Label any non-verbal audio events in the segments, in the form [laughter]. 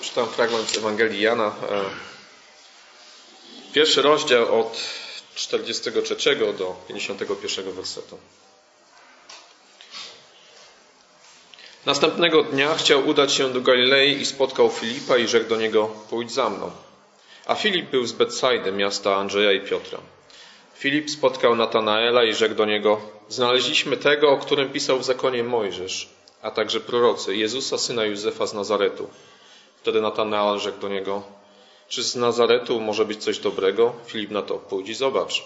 Czytam fragment z Ewangelii Jana. E, pierwszy rozdział od 43 do 51 wersetu. Następnego dnia chciał udać się do Galilei i spotkał Filipa i rzekł do niego: Pójdź za mną. A Filip był z Betsajdy, miasta Andrzeja i Piotra. Filip spotkał Natanaela i rzekł do niego: Znaleźliśmy tego, o którym pisał w zakonie Mojżesz, a także prorocy, Jezusa, syna Józefa z Nazaretu. Wtedy Natanael rzekł do niego: Czy z Nazaretu może być coś dobrego? Filip na to: Pójdź i zobacz.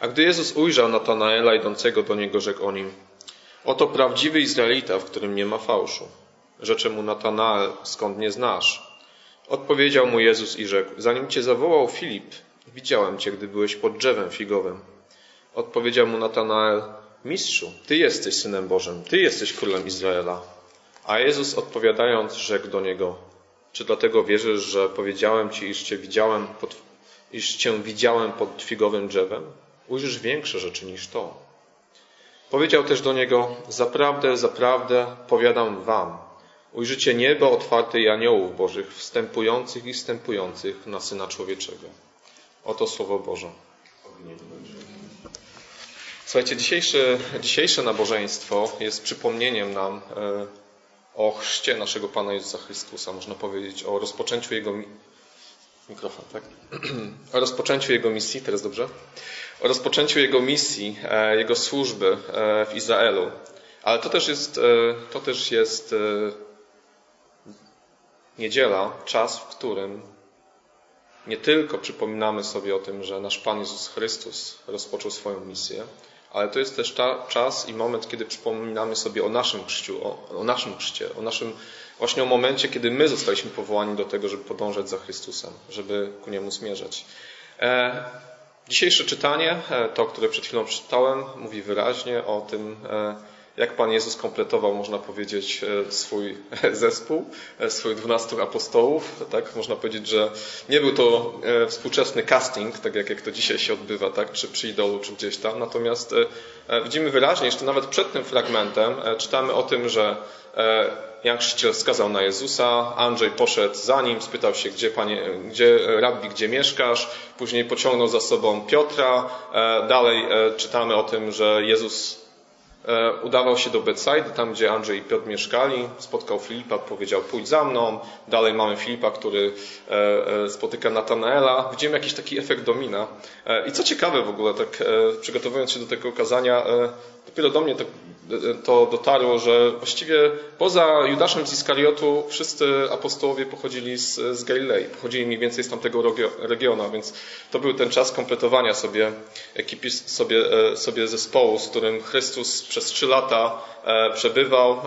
A gdy Jezus ujrzał Natanaela idącego do niego, rzekł o nim: Oto prawdziwy Izraelita, w którym nie ma fałszu. Rzecze mu Natanael, skąd nie znasz? Odpowiedział mu Jezus i rzekł: Zanim cię zawołał Filip, widziałem cię, gdy byłeś pod drzewem figowym. Odpowiedział mu Natanael: Mistrzu, ty jesteś synem Bożym, ty jesteś królem Izraela. A Jezus odpowiadając, rzekł do niego: czy dlatego wierzysz, że powiedziałem Ci, iż Cię widziałem pod, iż Cię widziałem pod figowym drzewem? Ujrzysz większe rzeczy niż to. Powiedział też do niego, zaprawdę, zaprawdę, powiadam Wam, ujrzycie niebo otwarte i aniołów Bożych, wstępujących i wstępujących na Syna Człowieczego. Oto Słowo Boże. Słuchajcie, dzisiejsze, dzisiejsze nabożeństwo jest przypomnieniem nam, e, o chrzcie naszego Pana Jezusa Chrystusa, można powiedzieć o rozpoczęciu Jego mikrofon, tak? [clears throat] o rozpoczęciu Jego misji, teraz dobrze? O rozpoczęciu Jego misji, e, Jego służby e, w Izraelu. Ale to też jest, to też jest niedziela, czas, w którym nie tylko przypominamy sobie o tym, że nasz Pan Jezus Chrystus rozpoczął swoją misję, ale to jest też ta, czas i moment, kiedy przypominamy sobie o naszym chrzciu, o, o, naszym chrzcie, o naszym właśnie o momencie, kiedy my zostaliśmy powołani do tego, żeby podążać za Chrystusem, żeby ku Niemu zmierzać. E, dzisiejsze czytanie, e, to, które przed chwilą przeczytałem, mówi wyraźnie o tym, e, jak Pan Jezus kompletował, można powiedzieć, e, swój [laughs] zespół, e, swoich dwunastu apostołów. Tak? Można powiedzieć, że nie był to e, współczesny casting, tak jak, jak to dzisiaj się odbywa, tak? czy przy idolu, czy gdzieś tam. Natomiast widzimy wyraźnie, jeszcze nawet przed tym fragmentem, czytamy o tym, że Jan Chrzciciel wskazał na Jezusa, Andrzej poszedł za nim, spytał się, gdzie, panie, gdzie rabbi, gdzie mieszkasz, później pociągnął za sobą Piotra, dalej czytamy o tym, że Jezus udawał się do Bethsaidy, tam gdzie Andrzej i Piotr mieszkali, spotkał Filipa, powiedział pójdź za mną. Dalej mamy Filipa, który e, e, spotyka Natanaela. Widzimy jakiś taki efekt domina. I co ciekawe w ogóle, tak przygotowując się do tego okazania, dopiero do mnie to to dotarło, że właściwie poza Judaszem z Iskariotu wszyscy apostołowie pochodzili z, z Galilei, pochodzili mniej więcej z tamtego regionu, więc to był ten czas kompletowania sobie ekipy, sobie, e, sobie zespołu, z którym Chrystus przez trzy lata e, przebywał,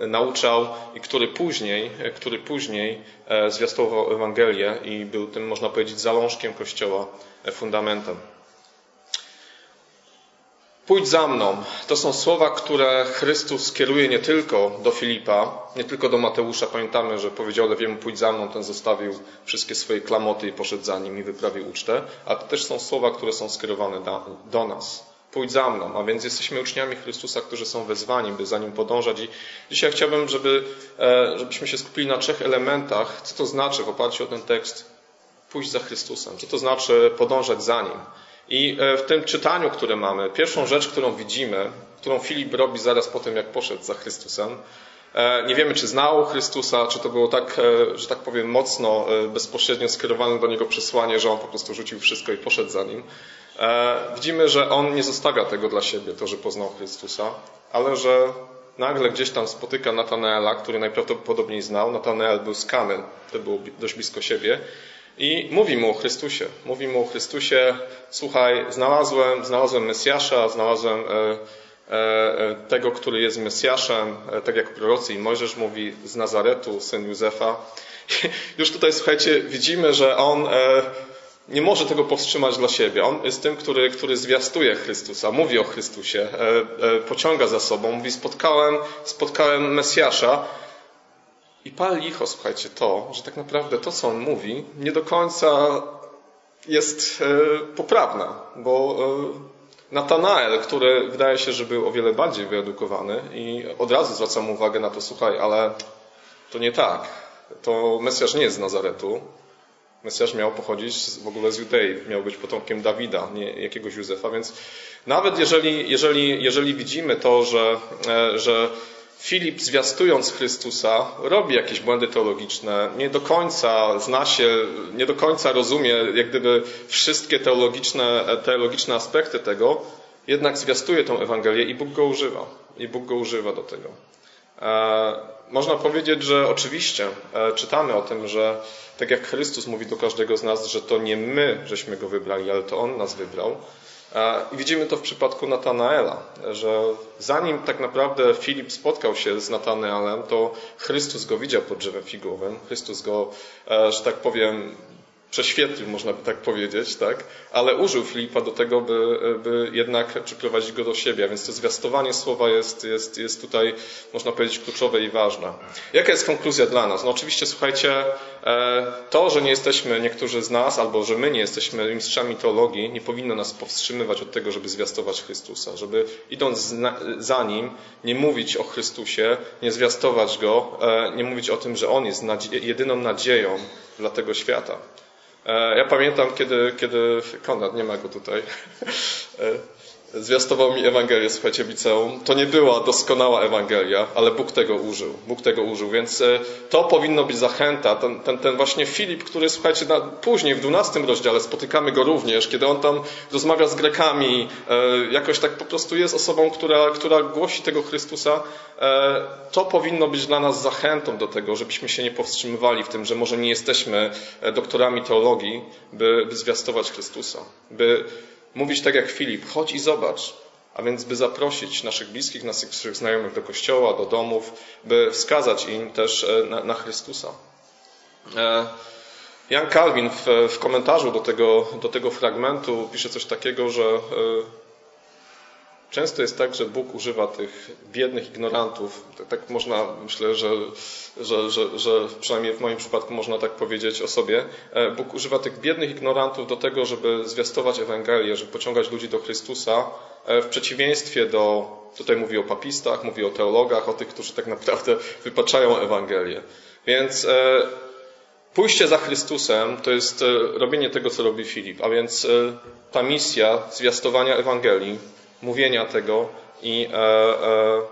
e, nauczał i który później, który później zwiastował Ewangelię i był tym, można powiedzieć, zalążkiem Kościoła, fundamentem. Pójdź za mną. To są słowa, które Chrystus kieruje nie tylko do Filipa, nie tylko do Mateusza. Pamiętamy, że powiedział Lewiemu pójdź za mną, ten zostawił wszystkie swoje klamoty i poszedł za nim i wyprawił ucztę. A to też są słowa, które są skierowane do, nas. Pójdź za mną. A więc jesteśmy uczniami Chrystusa, którzy są wezwani, by za nim podążać. I dzisiaj chciałbym, żeby, e, żebyśmy się skupili na trzech elementach, co to znaczy w oparciu o ten tekst pójść za Chrystusem. Co to znaczy podążać za nim. I e, w tym czytaniu, które mamy, pierwszą rzecz, którą widzimy, którą Filip robi zaraz po tym, jak poszedł za Chrystusem, e, nie wiemy, czy znał Chrystusa, czy to było tak, e, że tak powiem, mocno, bezpośrednio skierowane do niego przesłanie, że on po prostu rzucił wszystko i poszedł za nim. Widzimy, że on nie zostawia tego dla siebie, to, że poznał Chrystusa, ale że nagle gdzieś tam spotyka Natanaela, który najprawdopodobniej znał. Natanael był z Kany, to było dość blisko siebie. I mówi mu o Chrystusie. Mówi mu o Chrystusie, słuchaj, znalazłem, znalazłem Mesjasza, znalazłem e, e, tego, który jest Mesjaszem, e, tak jak prorocy i Mojżesz mówi, z Nazaretu, syn Józefa. Już tutaj, słuchajcie, widzimy, że on nie może tego powstrzymać dla siebie. On jest tym, który, który zwiastuje Chrystusa, mówi o Chrystusie, pociąga za sobą, mówi spotkałem, spotkałem Mesjasza, i pal licho, słuchajcie, to, że tak naprawdę to, co on mówi, nie do końca jest poprawna, bo Natanael, który wydaje się, że był o wiele bardziej wyedukowany i od razu zwracam uwagę na to, słuchaj, ale to nie tak. To Mesjasz nie jest z Nazaretu. Mesjasz miał pochodzić w ogóle z Judei, miał być potomkiem Dawida, nie jakiegoś Józefa, więc nawet jeżeli, jeżeli, jeżeli widzimy to, że, e, że Filip zwiastując Chrystusa robi jakieś błędy teologiczne, nie do końca zna się, nie do końca rozumie jak gdyby wszystkie teologiczne, teologiczne aspekty tego, jednak zwiastuje tą Ewangelię i Bóg go używa. I Bóg go używa do tego. E, można powiedzieć, że oczywiście e, czytamy o tym, że tak jak Chrystus mówi do każdego z nas, że to nie my żeśmy go wybrali, ale to On nas wybrał. I widzimy to w przypadku Natanaela, że zanim tak naprawdę Filip spotkał się z Natanaelem, to Chrystus go widział pod drzewem figowym. Chrystus go, e, że tak powiem, prześwietlił, można by tak powiedzieć, tak? ale użył Filipa do tego, by, by jednak przyprowadzić go do siebie. A więc to zwiastowanie słowa jest, jest, jest tutaj, można powiedzieć, kluczowe i ważne. Jaka jest konkluzja dla nas? No oczywiście, słuchajcie, e, to, że nie jesteśmy, niektórzy z nas, albo że my nie jesteśmy mistrzami teologii, nie powinno nas powstrzymywać od tego, żeby zwiastować Chrystusa. Żeby idąc za Nim, nie mówić o Chrystusie, nie zwiastować Go, e, nie mówić o tym, że On jest jedyną nadzieją dla tego świata. E, ja pamiętam, kiedy, kiedy Konrad, nie ma go tutaj, [laughs] e, zwiastował mi Ewangelię, słuchajcie, w liceum. To nie była doskonała Ewangelia, ale Bóg tego użył. Bóg tego użył, więc e, to powinno być zachęta. Ten, ten, ten właśnie Filip, który, słuchajcie, na, później w 12 rozdziale spotykamy go również, kiedy on tam rozmawia z Grekami, e, jakoś tak po prostu jest osobą, która, która głosi tego Chrystusa. E, to powinno być dla nas zachętą do tego, żebyśmy się nie powstrzymywali w tym, że może nie jesteśmy doktorami teologii, by, by zwiastować Chrystusa, by mówić tak jak Filip, chodź i zobacz. A więc, by zaprosić naszych bliskich, naszych znajomych do kościoła, do domów, by wskazać im też e, na, na Chrystusa. E, Jan Calvin w, w, komentarzu do tego, do tego fragmentu pisze coś takiego, że e, Często jest tak, że Bóg używa tych biednych ignorantów. Tak, tak można, myślę, że, że, że, że, przynajmniej w moim przypadku można tak powiedzieć o sobie. E, Bóg używa tych biednych ignorantów do tego, żeby zwiastować Ewangelię, żeby pociągać ludzi do Chrystusa, e, w przeciwieństwie do, tutaj mówi o papistach, mówi o teologach, o tych, którzy tak naprawdę wypaczają Ewangelię. Więc e, pójście za Chrystusem to jest robienie tego, co robi Filip, a więc ta misja zwiastowania Ewangelii, mówienia tego i e, e,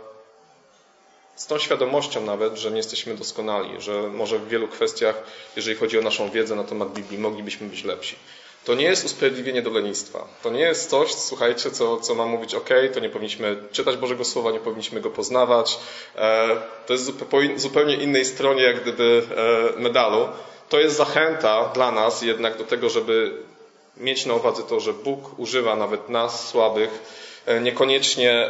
z tą świadomością nawet, że nie jesteśmy doskonali, że może w wielu kwestiach, jeżeli chodzi o naszą wiedzę na temat Biblii, moglibyśmy być lepsi. To nie jest usprawiedliwienie do lenistwa. To nie jest coś, słuchajcie, co, co ma mówić, ok, to nie powinniśmy czytać Bożego Słowa, nie powinniśmy go poznawać. E, to jest po zupełnie innej stronie, jak gdyby, medalu. To jest zachęta dla nas jednak do tego, żeby mieć na uwadze to, że Bóg używa nawet nas, słabych, E, niekoniecznie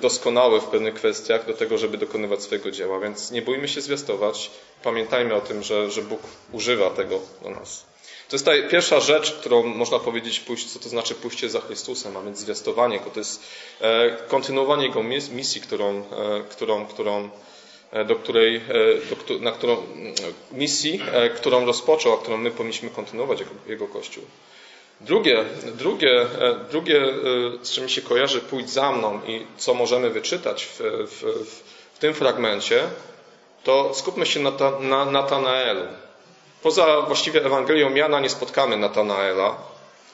doskonały w pewnych kwestiach do tego, żeby dokonywać swojego dzieła. Więc nie bójmy się zwiastować. Pamiętajmy o tym, że, że Bóg używa tego do nas. To jest ta pierwsza rzecz, którą można powiedzieć, pójść, co to znaczy pójście za Chrystusem, a więc zwiastowanie go. To jest e, kontynuowanie Jego misji, którą, e, którą, którą do której, do, na którą, misji, którą rozpoczął, a którą my powinniśmy kontynuować jako Jego Kościół. Drugie, drugie, e, drugie, e, z czym się kojarzy pójdź za mną i co możemy wyczytać w, w, w tym fragmencie, to skupmy się na, ta, na Natanaelu. Poza właściwie Ewangelią Jana nie spotkamy Natanaela,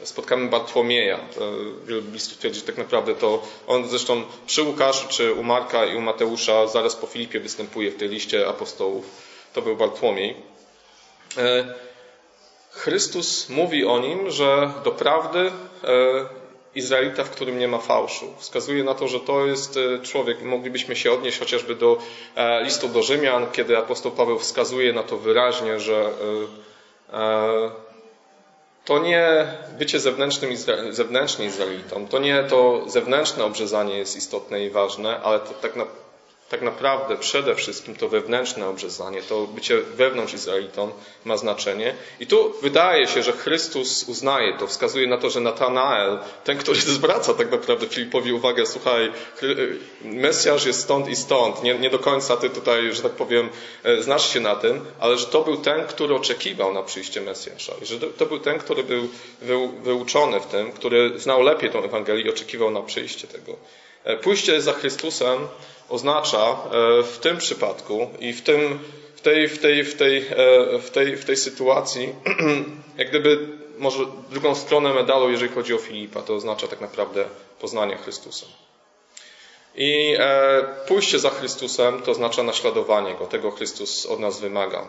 spotkamy Bartłomieja. Wielu biblistów twierdzi, że tak naprawdę to on zresztą przy Łukaszu, czy u Marka i u Mateusza zaraz po Filipie występuje w tej liście apostołów. To był Bartłomiej. Chrystus mówi o nim, że doprawdy e, Izraelita, w którym nie ma fałszu. Wskazuje na to, że to jest e, człowiek, moglibyśmy się odnieść chociażby do e, listu do Rzymian, kiedy apostoł Paweł wskazuje na to wyraźnie, że to nie bycie zewnętrznym, zewnętrznie Izraelitą, to nie to zewnętrzne obrzezanie jest istotne i ważne, ale to tak na, tak naprawdę przede wszystkim to wewnętrzne obrzezanie, to bycie wewnątrz Izraelitą ma znaczenie. I tu wydaje się, że Chrystus uznaje to, wskazuje na to, że Natanael, ten, który [laughs] zwraca tak naprawdę Filipowi uwagę, słuchaj, Mesjasz jest stąd i stąd, nie, nie do końca ty tutaj, że tak powiem, e, znasz się na tym, ale że to był ten, który oczekiwał na przyjście Mesjasza. I że to był ten, który był wyuczony w tym, który znał lepiej tą Ewangelię i oczekiwał na przyjście tego. E, pójście za Chrystusem oznacza e, w tym przypadku i w, tym, w, tej, w, tej, w, tej, e, w, tej, w tej sytuacji, [clears throat] jak gdyby może drugą stronę medalu, jeżeli chodzi o Filipa, to oznacza tak naprawdę poznanie Chrystusa. I pójście za Chrystusem to oznacza naśladowanie Go, tego Chrystus od nas wymaga.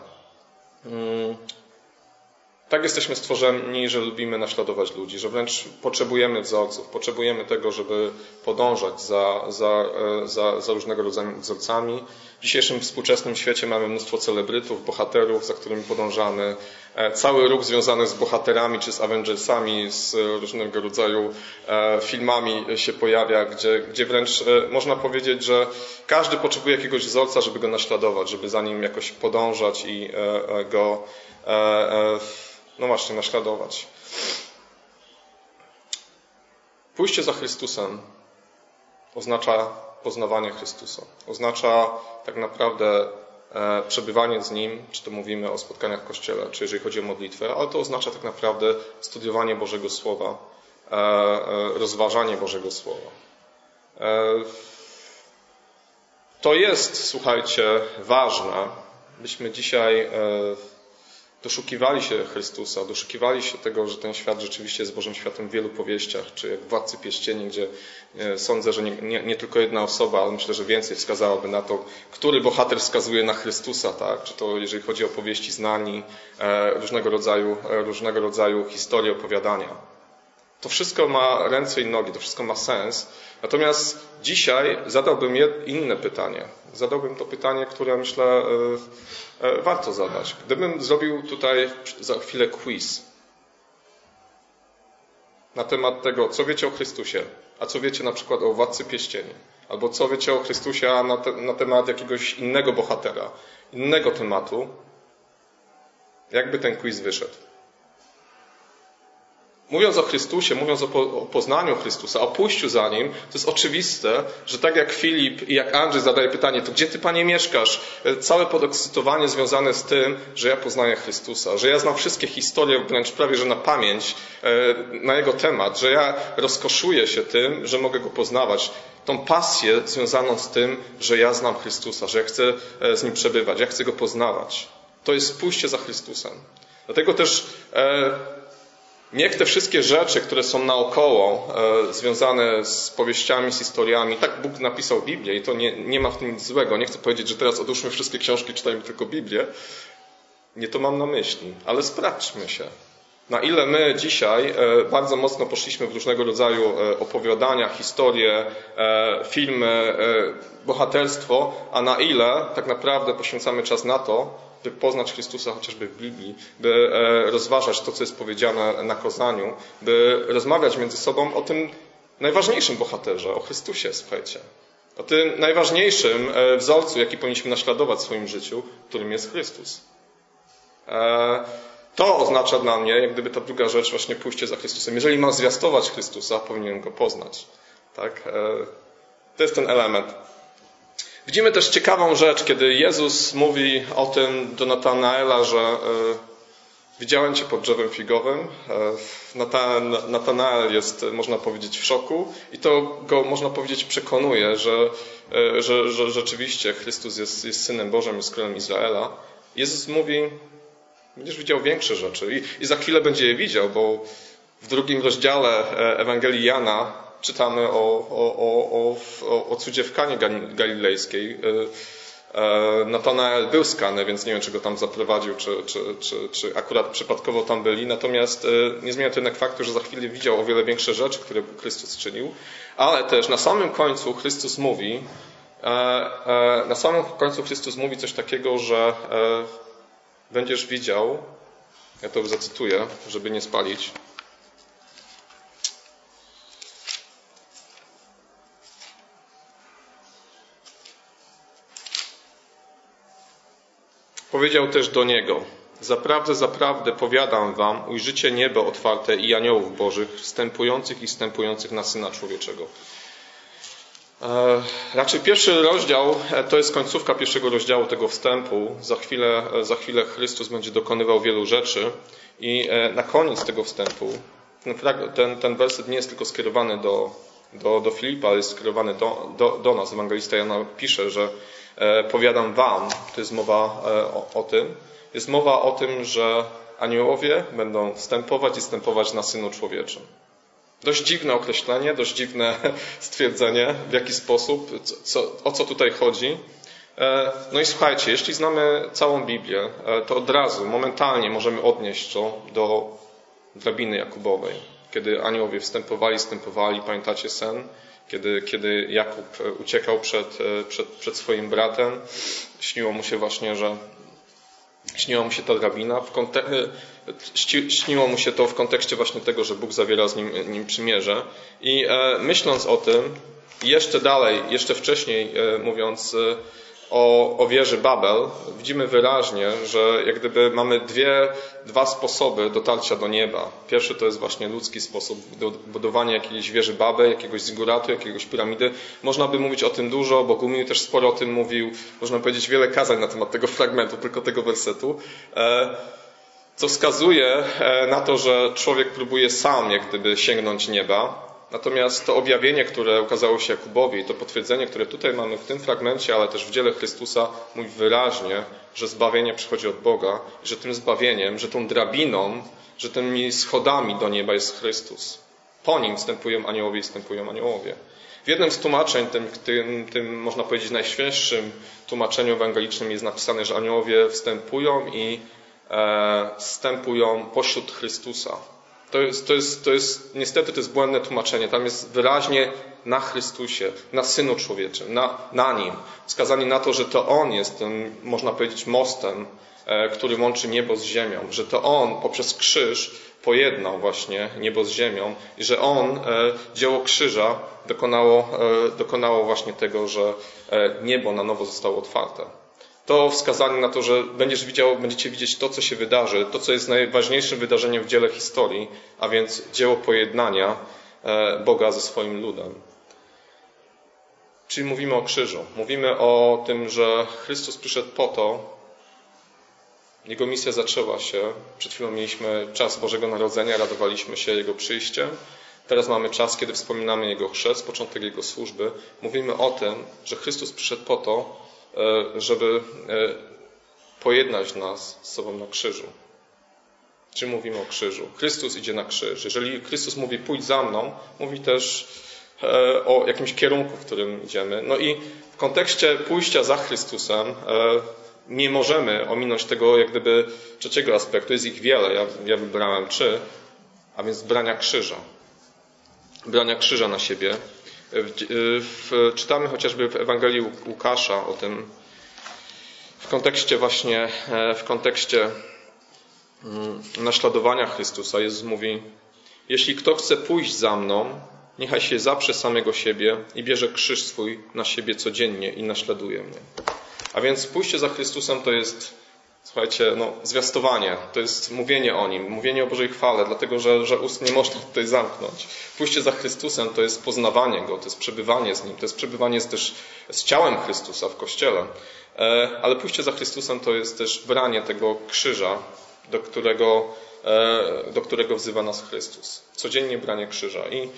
Tak jesteśmy stworzeni, że lubimy naśladować ludzi, że wręcz potrzebujemy wzorców, potrzebujemy tego, żeby podążać za, za, e, za, za różnego rodzaju wzorcami. W dzisiejszym współczesnym świecie mamy mnóstwo celebrytów, bohaterów, za którymi podążamy. E, cały ruch związany z bohaterami czy z Avengersami, z różnego rodzaju e, filmami się pojawia, gdzie, gdzie wręcz można powiedzieć, że każdy potrzebuje jakiegoś wzorca, żeby go naśladować, żeby za nim jakoś podążać i go no właśnie, naśladować. Pójście za Chrystusem oznacza poznawanie Chrystusa. Oznacza tak naprawdę e, przebywanie z Nim, czy to mówimy o spotkaniach w Kościele, czy jeżeli chodzi o modlitwę, ale to oznacza tak naprawdę studiowanie Bożego Słowa, e, e, rozważanie Bożego Słowa. To jest, słuchajcie, ważne, byśmy dzisiaj doszukiwali się Chrystusa, doszukiwali się tego, że ten świat rzeczywiście jest Bożym światem w wielu powieściach, czy jak Władcy Pierścieni, gdzie e, sądzę, że nie, nie, nie, tylko jedna osoba, ale myślę, że więcej wskazałaby na to, który bohater wskazuje na Chrystusa, tak? Czy to jeżeli chodzi o powieści znani, e, różnego rodzaju, e, różnego rodzaju historie, opowiadania. To wszystko ma ręce i nogi, to wszystko ma sens. Natomiast dzisiaj zadałbym inne pytanie. Zadałbym to pytanie, które myślę E, warto zadać. Gdybym zrobił tutaj za chwilę quiz na temat tego, co wiecie o Chrystusie, a co wiecie na przykład o Władcy Pieścieni, albo co wiecie o Chrystusie na, te, na temat jakiegoś innego bohatera, innego tematu, jakby ten quiz wyszedł? Mówiąc o Chrystusie, mówiąc o, poznaniu Chrystusa, o pójściu za Nim, to jest oczywiste, że tak jak Filip i jak Andrzej zadaje pytanie, to gdzie Ty, Panie, mieszkasz? E, całe podekscytowanie związane z tym, że ja poznaję Chrystusa, że ja znam wszystkie historie, wręcz prawie, że na pamięć, e, na Jego temat, że ja rozkoszuję się tym, że mogę Go poznawać. Tą pasję związaną z tym, że ja znam Chrystusa, że ja chcę e, z Nim przebywać, ja chcę Go poznawać. To jest pójście za Chrystusem. Dlatego też Niech te wszystkie rzeczy, które są naokoło, e, związane z powieściami, z historiami, tak Bóg napisał Biblię i to nie, nie ma w tym nic złego. Nie chcę powiedzieć, że teraz odłóżmy wszystkie książki, czytajmy tylko Biblię. Nie to mam na myśli, ale sprawdźmy się. Na ile my dzisiaj e, bardzo mocno poszliśmy w różnego rodzaju e, opowiadania, historie, filmy, bohaterstwo, a na ile tak naprawdę poświęcamy czas na to, by poznać Chrystusa chociażby w Biblii, by e, rozważać to, co jest powiedziane na kozaniu, by rozmawiać między sobą o tym najważniejszym bohaterze, o Chrystusie, słuchajcie. O tym najważniejszym e, wzorcu, jaki powinniśmy naśladować w swoim życiu, którym jest Chrystus. E, to oznacza dla mnie, jak gdyby ta druga rzecz, właśnie pójście za Chrystusem. Jeżeli mam zwiastować Chrystusa, powinienem go poznać. Tak? To jest ten element. Widzimy też ciekawą rzecz, kiedy Jezus mówi o tym do Natanaela, że e, widziałem Cię pod drzewem figowym. E, Natanael jest, można powiedzieć, w szoku i to go, można powiedzieć, przekonuje, że, e, że, że rzeczywiście Chrystus jest, jest Synem Bożym, jest Królem Izraela. Jezus mówi, będziesz widział większe rzeczy i, i za chwilę będzie je widział, bo w drugim rozdziale Ewangelii Jana czytamy o, o, o, o, o cudzie w Kanie Galilejskiej. E, e, Natanael był z Kany, więc nie wiem, czy go tam zaprowadził, czy, czy, czy, czy akurat przypadkowo tam byli. Natomiast e, nie zmienia to jednak faktu, że za chwilę widział o wiele większe rzeczy, które Chrystus czynił. Ale też na samym końcu Chrystus mówi, na samym końcu Chrystus mówi coś takiego, że będziesz widział, ja to zacytuję, żeby nie spalić. Powiedział też do niego: Zaprawdę, zaprawdę powiadam wam, ujrzycie niebo otwarte i aniołów bożych, wstępujących i wstępujących na syna człowieczego. E, raczej pierwszy rozdział e, to jest końcówka pierwszego rozdziału tego wstępu. Za chwilę, e, za chwilę Chrystus będzie dokonywał wielu rzeczy i na koniec tego wstępu ten, ten werset nie jest tylko skierowany do, do, do Filipa, ale jest skierowany do, do, do nas. Ewangelista Jana pisze, że powiadam wam, to jest mowa o, o tym, jest mowa o tym, że aniołowie będą wstępować i wstępować na Synu Człowieczym. Dość dziwne określenie, dość dziwne [laughs] stwierdzenie, w jaki sposób, co, o co tutaj chodzi. E, no i słuchajcie, jeśli znamy całą Biblię, e, to od razu, momentalnie możemy odnieść to do drabiny Jakubowej. Kiedy aniołowie wstępowali, wstępowali, pamiętacie sen? Kiedy, kiedy Jakub e, uciekał przed, przed, przed swoim bratem, śniło mu się właśnie, że śniła mu się ta drabina, śniło mu się to w kontekście właśnie tego, że Bóg zawiera z nim, nim przymierze. I e, myśląc o tym, jeszcze dalej, jeszcze wcześniej e, mówiąc e, o, o wieży Babel, widzimy wyraźnie, że jak gdyby mamy dwie, dwa sposoby dotarcia do nieba. Pierwszy to jest właśnie ludzki sposób budowania jakiejś wieży Babel, jakiegoś ziguratu, jakiegoś piramidy. Można by mówić o tym dużo, bo Gumił też sporo o tym mówił. Można powiedzieć wiele kazań na temat tego fragmentu, tylko tego wersetu. Co wskazuje e, na to, że człowiek próbuje sam jak gdyby sięgnąć nieba. Natomiast to objawienie, które ukazało się Jakubowi, to potwierdzenie, które tutaj mamy w tym fragmencie, ale też w dziele Chrystusa, mówi wyraźnie, że zbawienie przychodzi od Boga i że tym zbawieniem, że tą drabiną, że tymi schodami do nieba jest Chrystus. Po nim wstępują aniołowie i wstępują aniołowie. W jednym z tłumaczeń, tym, tym, tym można powiedzieć najświeższym tłumaczeniu ewangelicznym jest napisane, że aniołowie wstępują i wstępują pośród Chrystusa. To jest, to, jest, to jest, niestety to jest błędne tłumaczenie. Tam jest wyraźnie na Chrystusie, na Synu Człowieczym, na, na Nim. Wskazanie na to, że to On jest tym, można powiedzieć, mostem, e, który łączy niebo z ziemią. Że to On poprzez krzyż pojednał właśnie niebo z ziemią i że On, e, dzieło krzyża, dokonało, e, dokonało właśnie tego, że niebo na nowo zostało otwarte to wskazanie na to, że będziesz widział, będziecie widzieć to, co się wydarzy, to, co jest najważniejszym wydarzeniem w dziele historii, a więc dzieło pojednania e, Boga ze swoim ludem. Czyli mówimy o krzyżu. Mówimy o tym, że Chrystus przyszedł po to, Jego misja zaczęła się. Przed chwilą mieliśmy czas Bożego Narodzenia, radowaliśmy się Jego przyjściem. Teraz mamy czas, kiedy wspominamy Jego chrzest, początek Jego służby. Mówimy o tym, że Chrystus przyszedł po to, żeby e, pojednać nas z sobą na krzyżu. Czy mówimy o krzyżu? Chrystus idzie na krzyż. Jeżeli Chrystus mówi pójdź za mną, mówi też e, o jakimś kierunku, w którym idziemy. No i w kontekście pójścia za Chrystusem nie możemy ominąć tego jak gdyby trzeciego aspektu. Jest ich wiele, ja, ja wybrałem trzy, a więc brania krzyża. Brania krzyża na siebie. W, czytamy chociażby w Ewangelii Łukasza o tym w kontekście właśnie, e, w kontekście mm, naśladowania Chrystusa. Jezus mówi, jeśli kto chce pójść za mną, niechaj się zaprze samego siebie i bierze krzyż swój na siebie codziennie i naśladuje mnie. A więc pójście za Chrystusem to jest Słuchajcie, no, zwiastowanie to jest mówienie o Nim, mówienie o Bożej chwale, dlatego że, że ust nie można tutaj zamknąć. Pójście za Chrystusem to jest poznawanie Go, to jest przebywanie z Nim, to jest przebywanie z, też z ciałem Chrystusa w Kościele. E, ale pójście za Chrystusem to jest też branie tego krzyża, do którego, e, do którego wzywa nas Chrystus. Codziennie branie krzyża. I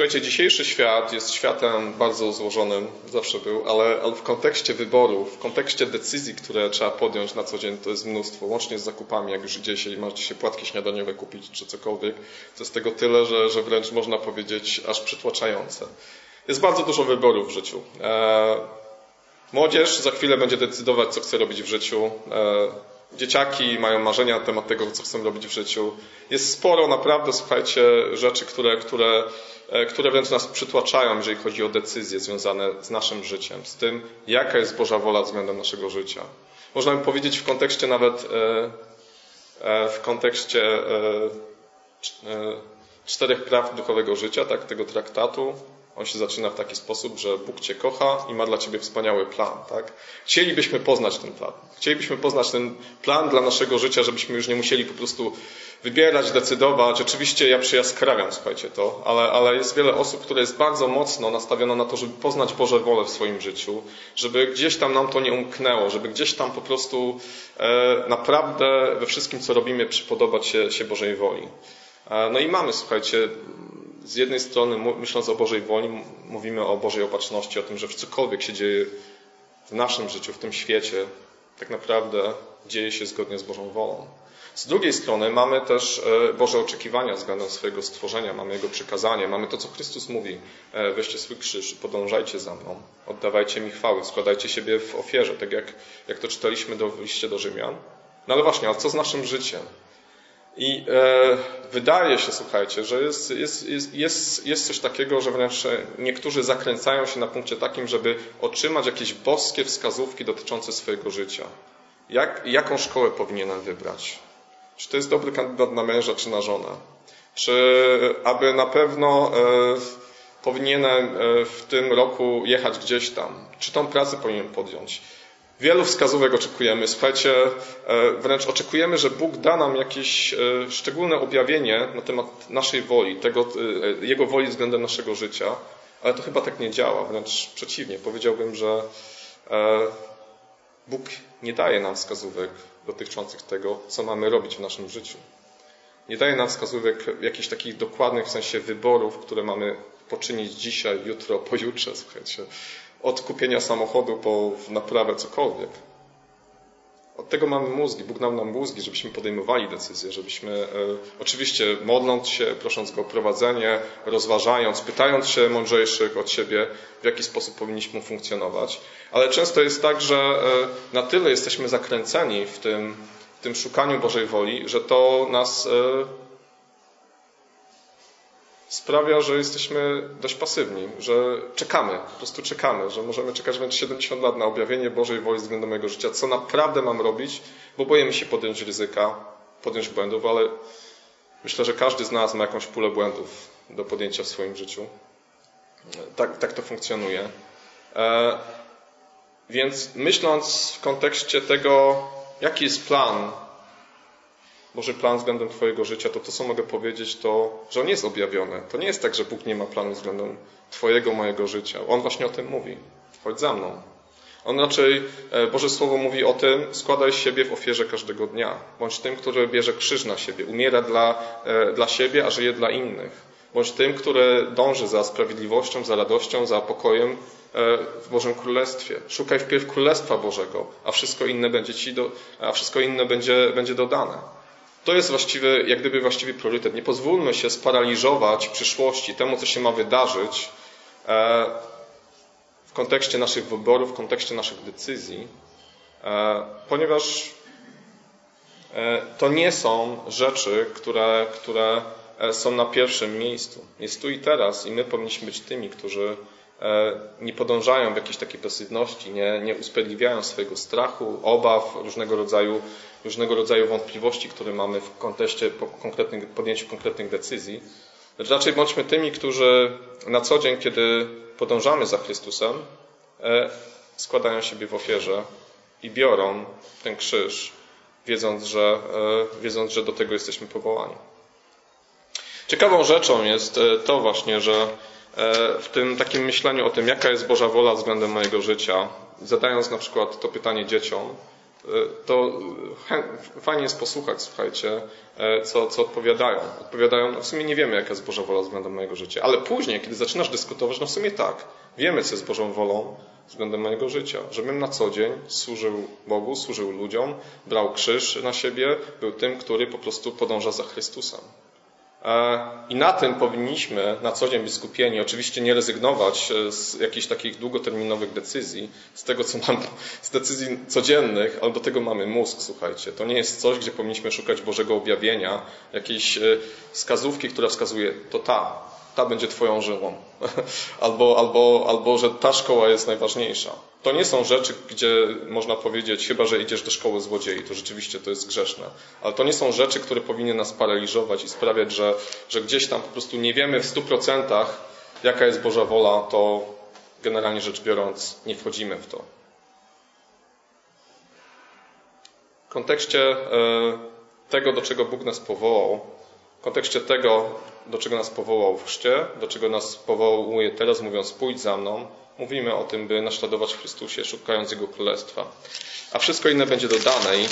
Słuchajcie, dzisiejszy świat jest światem bardzo złożonym, zawsze był, ale, ale w kontekście wyborów, w kontekście decyzji, które trzeba podjąć na co dzień, to jest mnóstwo, łącznie z zakupami, jak już idziecie i macie się płatki śniadaniowe kupić, czy cokolwiek. To jest tego tyle, że, że wręcz można powiedzieć aż przytłaczające. Jest bardzo dużo wyborów w życiu. E, młodzież za chwilę będzie decydować, co chce robić w życiu. Dzieciaki mają marzenia na temat tego, co chcą robić w życiu. Jest sporo naprawdę, słuchajcie, rzeczy, które, które E, które wręcz nas przytłaczają, jeżeli chodzi o decyzje związane z naszym życiem, z tym, jaka jest Boża wola względem naszego życia. Można by powiedzieć w kontekście nawet e, e, w kontekście czterech praw duchowego życia, tak, tego traktatu, On się zaczyna w taki sposób, że Bóg Cię kocha i ma dla Ciebie wspaniały plan. Tak? Chcielibyśmy poznać ten plan. Chcielibyśmy poznać ten plan dla naszego życia, żebyśmy już nie musieli po prostu wybierać, decydować. Oczywiście ja przyjaskrawiam, słuchajcie, to, ale, ale jest wiele osób, które jest bardzo mocno nastawione na to, żeby poznać Boże wolę w swoim życiu, żeby gdzieś tam nam to nie umknęło, żeby gdzieś tam po prostu e, naprawdę we wszystkim, co robimy, przypodobać się, się Bożej woli. E, no i mamy, słuchajcie, z jednej strony, myśląc o Bożej woli, mówimy o Bożej opatrzności, o tym, że cokolwiek się dzieje w naszym życiu, w tym świecie, tak naprawdę dzieje się zgodnie z Bożą wolą. Z drugiej strony mamy też e, Boże oczekiwania względem swojego stworzenia, mamy Jego przykazanie, mamy to, co Chrystus mówi. E, weźcie swój krzyż, podążajcie za mną, oddawajcie mi chwały, składajcie siebie w ofierze, tak jak, jak to czytaliśmy do, w liście do Rzymian. No ale właśnie, a co z naszym życiem? I e, wydaje się, słuchajcie, że jest, jest, jest, jest, coś takiego, że wręcz niektórzy zakręcają się na punkcie takim, żeby otrzymać jakieś boskie wskazówki dotyczące swojego życia. Jak, jaką szkołę powinienem wybrać? Czy to jest dobry kandydat na męża czy na żonę? Czy aby na pewno e, powinienem e, w tym roku jechać gdzieś tam? Czy tą pracę powinienem podjąć? Wielu wskazówek oczekujemy. Słuchajcie, e, wręcz oczekujemy, że Bóg da nam jakieś szczególne objawienie na temat naszej woli, tego, Jego woli względem naszego życia, ale to chyba tak nie działa. Wręcz przeciwnie. Powiedziałbym, że Bóg nie daje nam wskazówek dotyczących tego, co mamy robić w naszym życiu. Nie daje nam wskazówek jakichś takich dokładnych w sensie wyborów, które mamy poczynić dzisiaj, jutro, pojutrze, słuchajcie. Od kupienia samochodu po naprawę cokolwiek. Od tego mamy mózgi. Bóg nam nam mózgi, żebyśmy podejmowali decyzje, żebyśmy e, oczywiście modląc się, prosząc Go o prowadzenie, rozważając, pytając się mądrzejszych od siebie, w jaki sposób powinniśmy funkcjonować. Ale często jest tak, że e, na tyle jesteśmy zakręceni w tym, w tym szukaniu Bożej woli, że to nas e, sprawia, że jesteśmy dość pasywni, że czekamy, po prostu czekamy, że możemy czekać wręcz 70 lat na objawienie Bożej woli względem mojego życia, co naprawdę mam robić, bo boimy się podjąć ryzyka, podjąć błędów, ale myślę, że każdy z nas ma jakąś pulę błędów do podjęcia w swoim życiu. Tak, tak to funkcjonuje. E, więc myśląc w kontekście tego, jaki jest plan Boży plan względem Twojego życia, to to, co mogę powiedzieć, to, że on jest objawiony. To nie jest tak, że Bóg nie ma planu względem Twojego, mojego życia. On właśnie o tym mówi. Chodź za mną. On raczej, e, Boże Słowo mówi o tym, składaj siebie w ofierze każdego dnia. Bądź tym, który bierze krzyż na siebie, umiera dla, e, dla siebie, a żyje dla innych. Bądź tym, który dąży za sprawiedliwością, za radością, za pokojem e, w Bożym Królestwie. Szukaj wpierw Królestwa Bożego, a wszystko inne będzie ci do, a wszystko inne będzie, będzie dodane. To jest właściwy, jak gdyby właściwy priorytet. Nie pozwólmy się sparaliżować przyszłości, temu, co się ma wydarzyć e, w kontekście naszych wyborów, w kontekście naszych decyzji, e, ponieważ e, to nie są rzeczy, które, które są na pierwszym miejscu. Jest tu i teraz i my powinniśmy być tymi, którzy nie podążają w jakiejś takiej pasywności, nie, nie usprawiedliwiają swojego strachu, obaw, różnego rodzaju różnego rodzaju wątpliwości, które mamy w kontekście konkretnych, podjęciu konkretnych decyzji. Lecz raczej bądźmy tymi, którzy na co dzień, kiedy podążamy za Chrystusem, e, składają siebie w ofierze i biorą ten krzyż, wiedząc, że, e, wiedząc, że do tego jesteśmy powołani. Ciekawą rzeczą jest e, to właśnie, że w tym takim myśleniu o tym, jaka jest Boża wola względem mojego życia, zadając na przykład to pytanie dzieciom, to fajnie jest posłuchać, słuchajcie, e, co, co odpowiadają. Odpowiadają, no w sumie nie wiemy, jaka jest Boża wola względem mojego życia, ale później, kiedy zaczynasz dyskutować, no w sumie tak, wiemy, co jest Bożą wolą względem mojego życia, żebym na co dzień służył Bogu, służył ludziom, brał krzyż na siebie, był tym, który po prostu podąża za Chrystusem. E, I na tym powinniśmy na co dzień być skupieni. Oczywiście nie rezygnować e, z jakichś takich długoterminowych decyzji, z tego co mam, z decyzji codziennych, ale do tego mamy mózg, słuchajcie. To nie jest coś, gdzie powinniśmy szukać Bożego objawienia, jakiejś e, wskazówki, która wskazuje, to ta, ta będzie Twoją żyłą. [laughs] albo, albo, albo, że ta szkoła jest najważniejsza. To nie są rzeczy, gdzie można powiedzieć, chyba że idziesz do szkoły złodziei, to rzeczywiście to jest grzeszne. Ale to nie są rzeczy, które powinny nas paraliżować i sprawiać, że, że gdzieś tam po prostu nie wiemy w stu procentach, jaka jest Boża wola, to generalnie rzecz biorąc nie wchodzimy w to. W kontekście e, tego, do czego Bóg nas powołał, w kontekście tego, do czego nas powołał w chrzcie, do czego nas powołuje teraz, mówiąc pójdź za mną, mówimy o tym, by naśladować Chrystusie, szukając Jego Królestwa. A wszystko inne będzie dodane. I, e,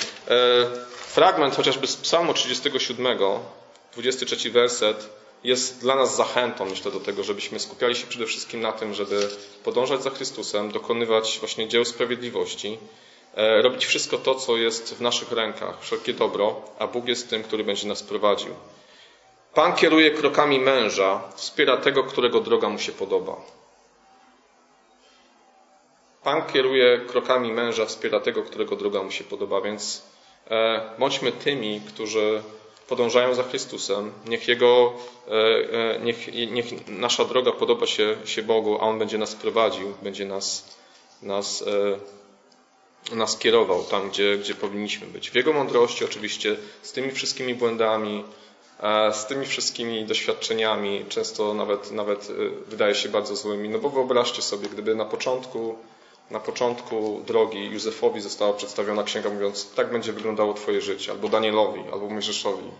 fragment chociażby z Psalmu 37, 23 werset, jest dla nas zachętą, myślę, do tego, żebyśmy skupiali się przede wszystkim na tym, żeby podążać za Chrystusem, dokonywać właśnie dzieł sprawiedliwości, e, robić wszystko to, co jest w naszych rękach, wszelkie dobro, a Bóg jest tym, który będzie nas prowadził. Pan kieruje krokami męża, wspiera tego, którego droga mu się podoba. Pan kieruje krokami męża, wspiera tego, którego droga mu się podoba, więc e, bądźmy tymi, którzy podążają za Chrystusem. Niech Jego, e, e, niech, niech nasza droga podoba się, się Bogu, a On będzie nas prowadził, będzie nas, nas, nas kierował tam, gdzie, gdzie powinniśmy być. W Jego mądrości oczywiście, z tymi wszystkimi błędami, z tymi wszystkimi doświadczeniami, często nawet, nawet wydaje się bardzo złymi. No bo wyobraźcie sobie, gdyby na początku na początku drogi Józefowi została przedstawiona księga mówiąc, tak będzie wyglądało Twoje życie, albo Danielowi, albo Mojżeszowi.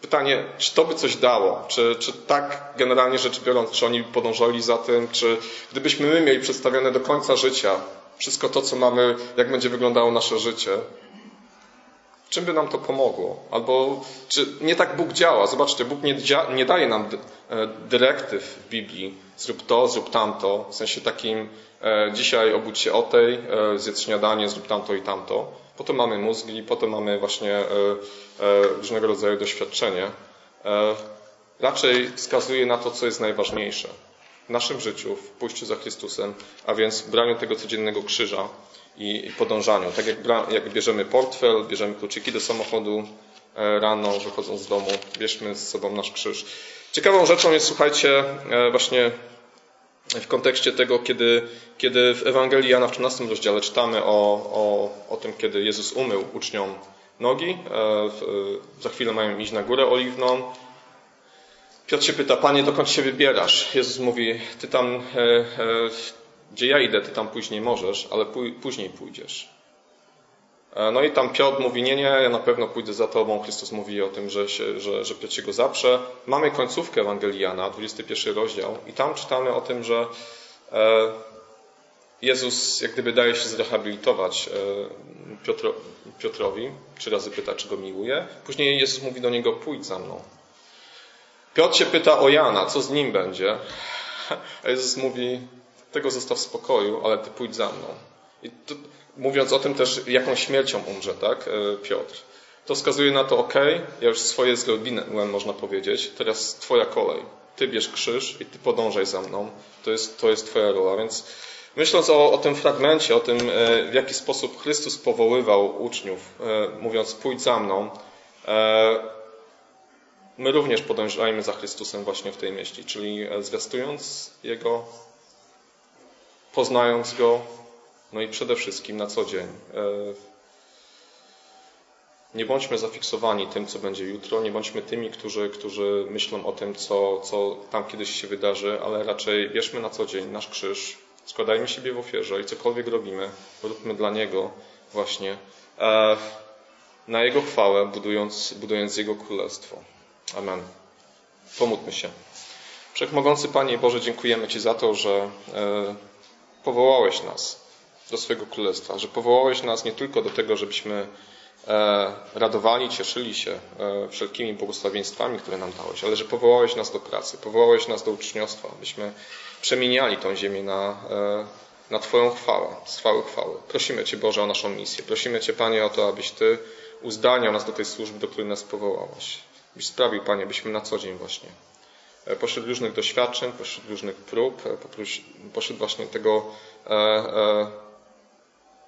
Pytanie, czy to by coś dało? Czy, czy tak generalnie rzecz biorąc, czy oni podążali za tym, czy gdybyśmy my mieli przedstawione do końca życia wszystko to, co mamy, jak będzie wyglądało nasze życie, czym by nam to pomogło? Albo czy nie tak Bóg działa? Zobaczcie, Bóg nie, nie daje nam e, dyrektyw w Biblii, zrób to, zrób tamto, w sensie takim e, dzisiaj obudź się o tej, e, zjedz śniadanie, zrób tamto i tamto. Potem mamy mózgi, potem mamy właśnie różnego rodzaju doświadczenie. Raczej wskazuje na to, co jest najważniejsze w naszym życiu, w pójściu za Chrystusem, a więc braniu tego codziennego krzyża, i podążaniu. Tak jak, jak bierzemy portfel, bierzemy kluczyki do samochodu e, rano, wychodząc z domu, bierzmy z sobą nasz krzyż. Ciekawą rzeczą jest, słuchajcie, e, właśnie w kontekście tego, kiedy, kiedy w Ewangelii Jana w 13 rozdziale czytamy o, o, o tym, kiedy Jezus umył uczniom nogi. E, za chwilę mają iść na górę oliwną. Piotr się pyta, Panie, dokąd się wybierasz? Jezus mówi, Ty tam gdzie ja idę, ty tam później możesz, ale później pójdziesz. E, no i tam Piotr mówi, nie, nie, ja na pewno pójdę za tobą. Chrystus mówi o tym, że, się, że, że Piotr się go zaprze. Mamy końcówkę Ewangeliana, 21 rozdział i tam czytamy o tym, że e, Jezus jak gdyby daje się zrehabilitować e, Piotro, Piotrowi. Trzy razy pyta, czy go miłuje. Później Jezus mówi do niego, pójdź za mną. Piotr się pyta o Jana, co z nim będzie. [laughs] A Jezus mówi, tego zostaw w spokoju, ale ty pójdź za mną. I mówiąc o tym też, jaką śmiercią umrze, tak, e, Piotr. To wskazuje na to, ok, ja już swoje zrobiłem, można powiedzieć, teraz twoja kolej. Ty bierz krzyż i ty podążaj za mną. To jest, to jest twoja rola. Więc myśląc o, o tym fragmencie, o tym, e, w jaki sposób Chrystus powoływał uczniów, e, mówiąc pójdź za mną, my również podążajmy za Chrystusem właśnie w tej myśli, czyli zwiastując Jego poznając Go, no i przede wszystkim na co dzień. E, nie bądźmy zafiksowani tym, co będzie jutro, nie bądźmy tymi, którzy, którzy myślą o tym, co, co tam kiedyś się wydarzy, ale raczej bierzmy na co dzień nasz krzyż, składajmy siebie w ofierze i cokolwiek robimy, róbmy dla Niego właśnie e, na Jego chwałę, budując, budując Jego królestwo. Amen. Pomódlmy się. Wszechmogący Panie Boże, dziękujemy Ci za to, że e, powołałeś nas do swojego królestwa, że powołałeś nas nie tylko do tego, żebyśmy e, radowali, cieszyli się e, wszelkimi błogosławieństwami, które nam dałeś, ale że powołałeś nas do pracy, powołałeś nas do uczniostwa, abyśmy przemieniali tą ziemię na, e, na Twoją chwałę, z chwały chwały. Prosimy Cię, Boże, o naszą misję. Prosimy Cię, Panie, o to, abyś Ty uzdaniał nas do tej służby, do której nas powołałeś. Byś sprawił, Panie, byśmy na co dzień właśnie pośród różnych doświadczeń, pośród różnych prób, e, pośród właśnie tego e,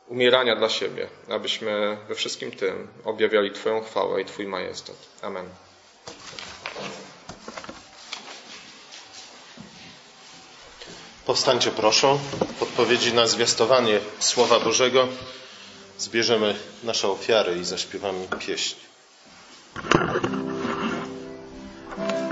umierania dla siebie, abyśmy we wszystkim tym objawiali Twoją chwałę i Twój majestat. Amen. Powstańcie proszę. W odpowiedzi na zwiastowanie Słowa Bożego zbierzemy nasze ofiary i zaśpiewamy pieśń.